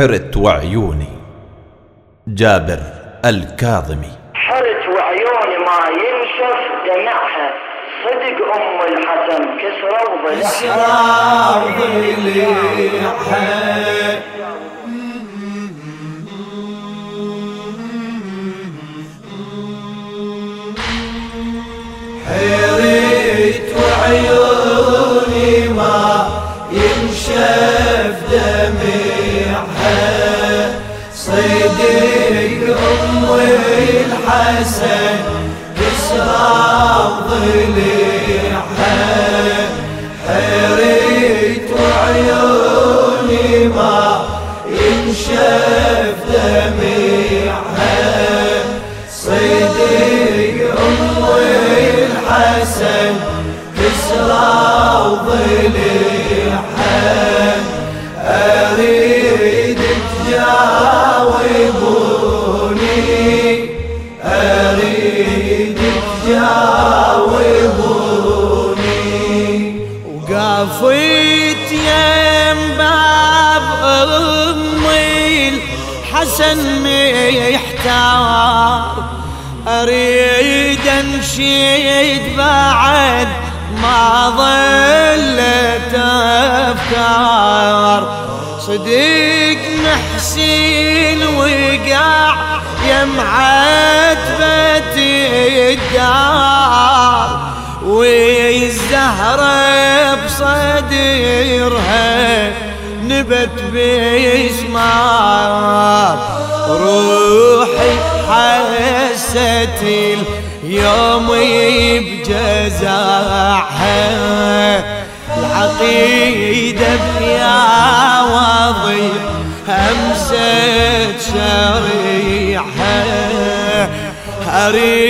حرت وعيوني. جابر الكاظمي. حرت وعيوني ما ينشف دمعها. صدق أم الحسن كسرى وضلعها. حيرت وعيوني الحسن كسرى ضلعها حيرت وعيوني ما ينشف دمعها صدق أم الحسن كسرى وقفيت يم باب امي الحسن محتار. أريد انشد بعد ما ظلت أفكار. صديق محسين وقع يم عتبة الدار والزهرة بصدرها نبت بإسمار روحي حست اليوم بجزاحها العقيدة بيا وضي همسة شريحة أريد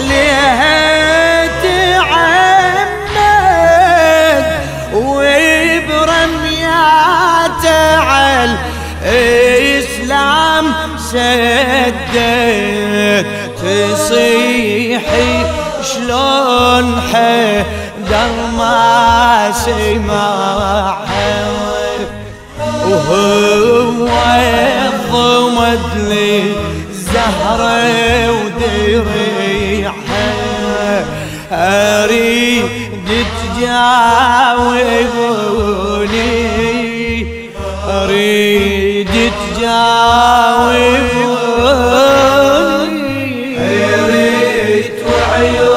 عليها تعمد وبرميات على الإسلام سدد. تصيحي شلون حدر ما سمعها وهو الضمد لي زهرة حيرت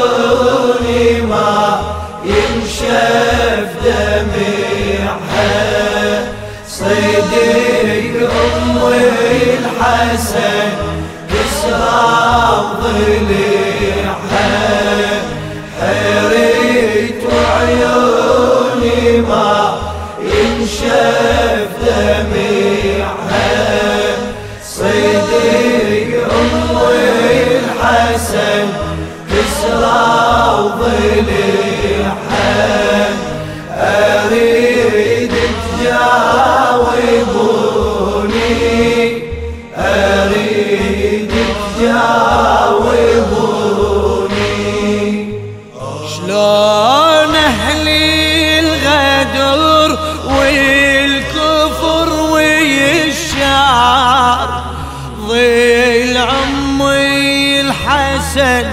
شلون أهلي الغدر والكفر والشعر ظل عمي الحسن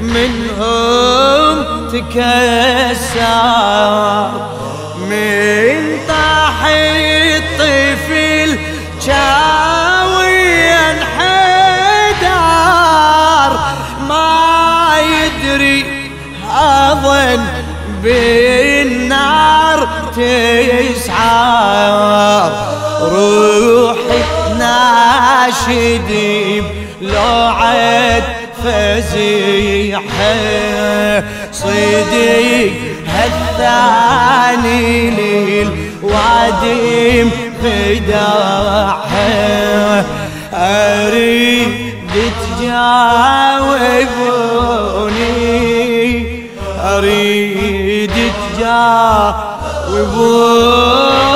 منهم تكسر. من طاح الطفل شعر اظن بالنار تسعر. روحي ناشدي لوعد فزيحة صديق هالثاني للوادم فداحة أريد تجاوبوني تجاوبوني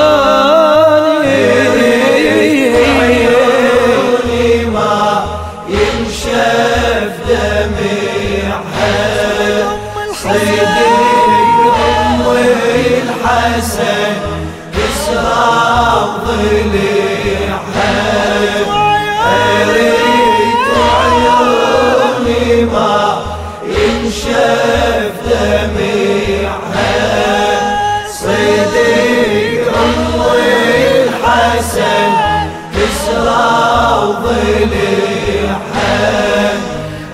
ضلعها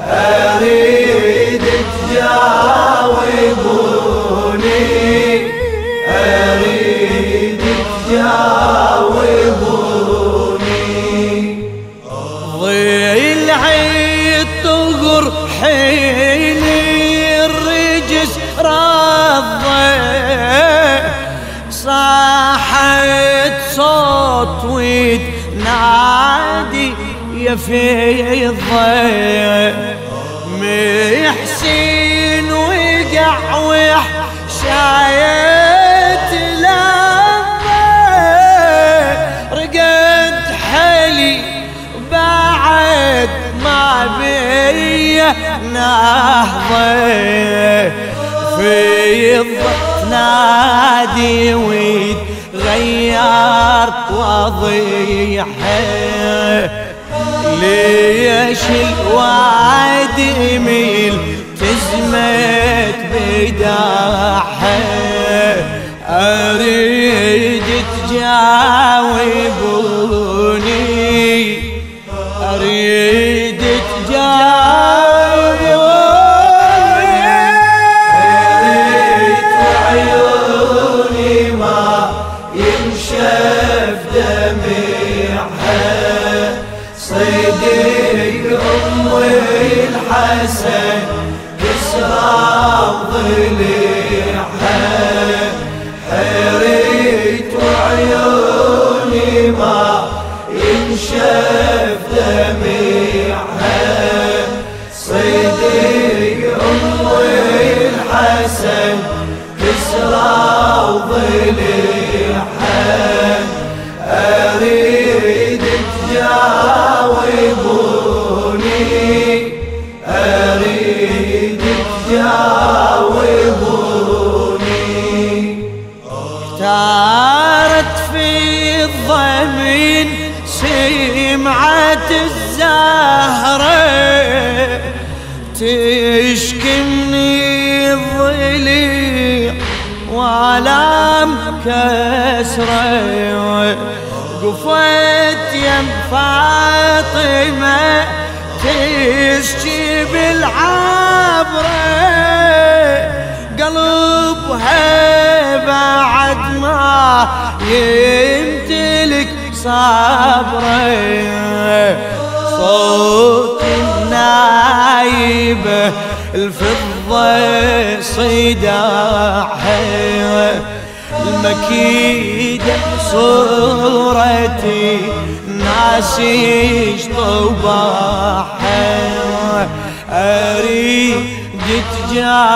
أريد تجاوبوني أريد تجاوبوني ضلع الطغر حين الرجس رضى يا فيضة محسين وقع وحشايت لما رقد حلي بعد ما بيا نهضة. في نادي ويتغير وضيحة. ليش الوعد ميل تزمت بداحة. أريد اختارت في الضمين سمعة الزهرة تشكي من الضليع وألام كسرة. قفت يم فاطمة تشكي يمتلك صبره صوت النايبة الفضة صداعها المكيدة صورتي ناسي طباحها أريد تجاوبوني.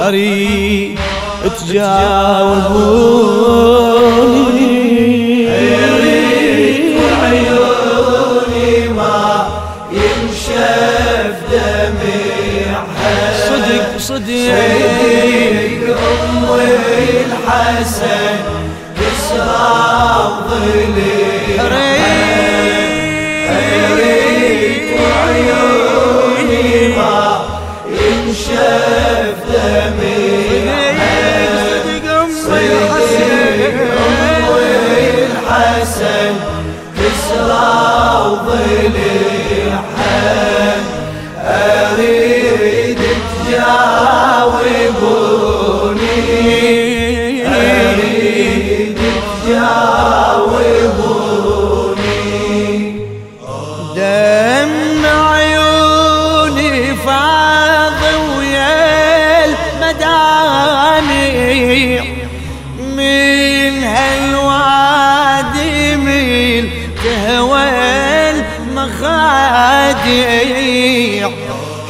أريد تجاوبوني عيوني ما ينشف دمعها صدق صدق صدق أم الحسن كسرى ضلعها وديع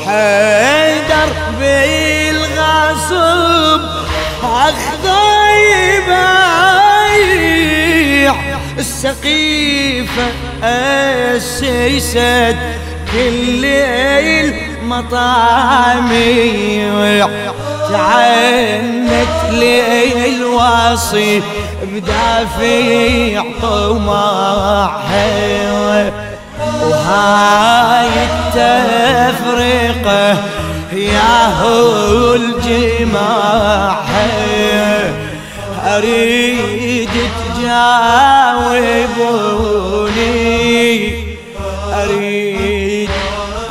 حيدر بالغصب اخذ يبايع السقيفة أسست كل ليل مطامي تعنت لي الوصي بدافع طمعها وهاي التفرقة هو الجماع أريد تجاوبوني. أريد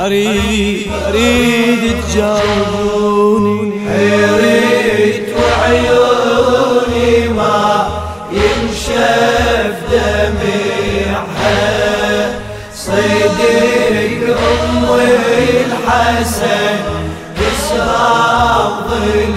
أريد أريد تجاوبوني. حيرت وعيوني ما ينشف الحسن كسرى ظلي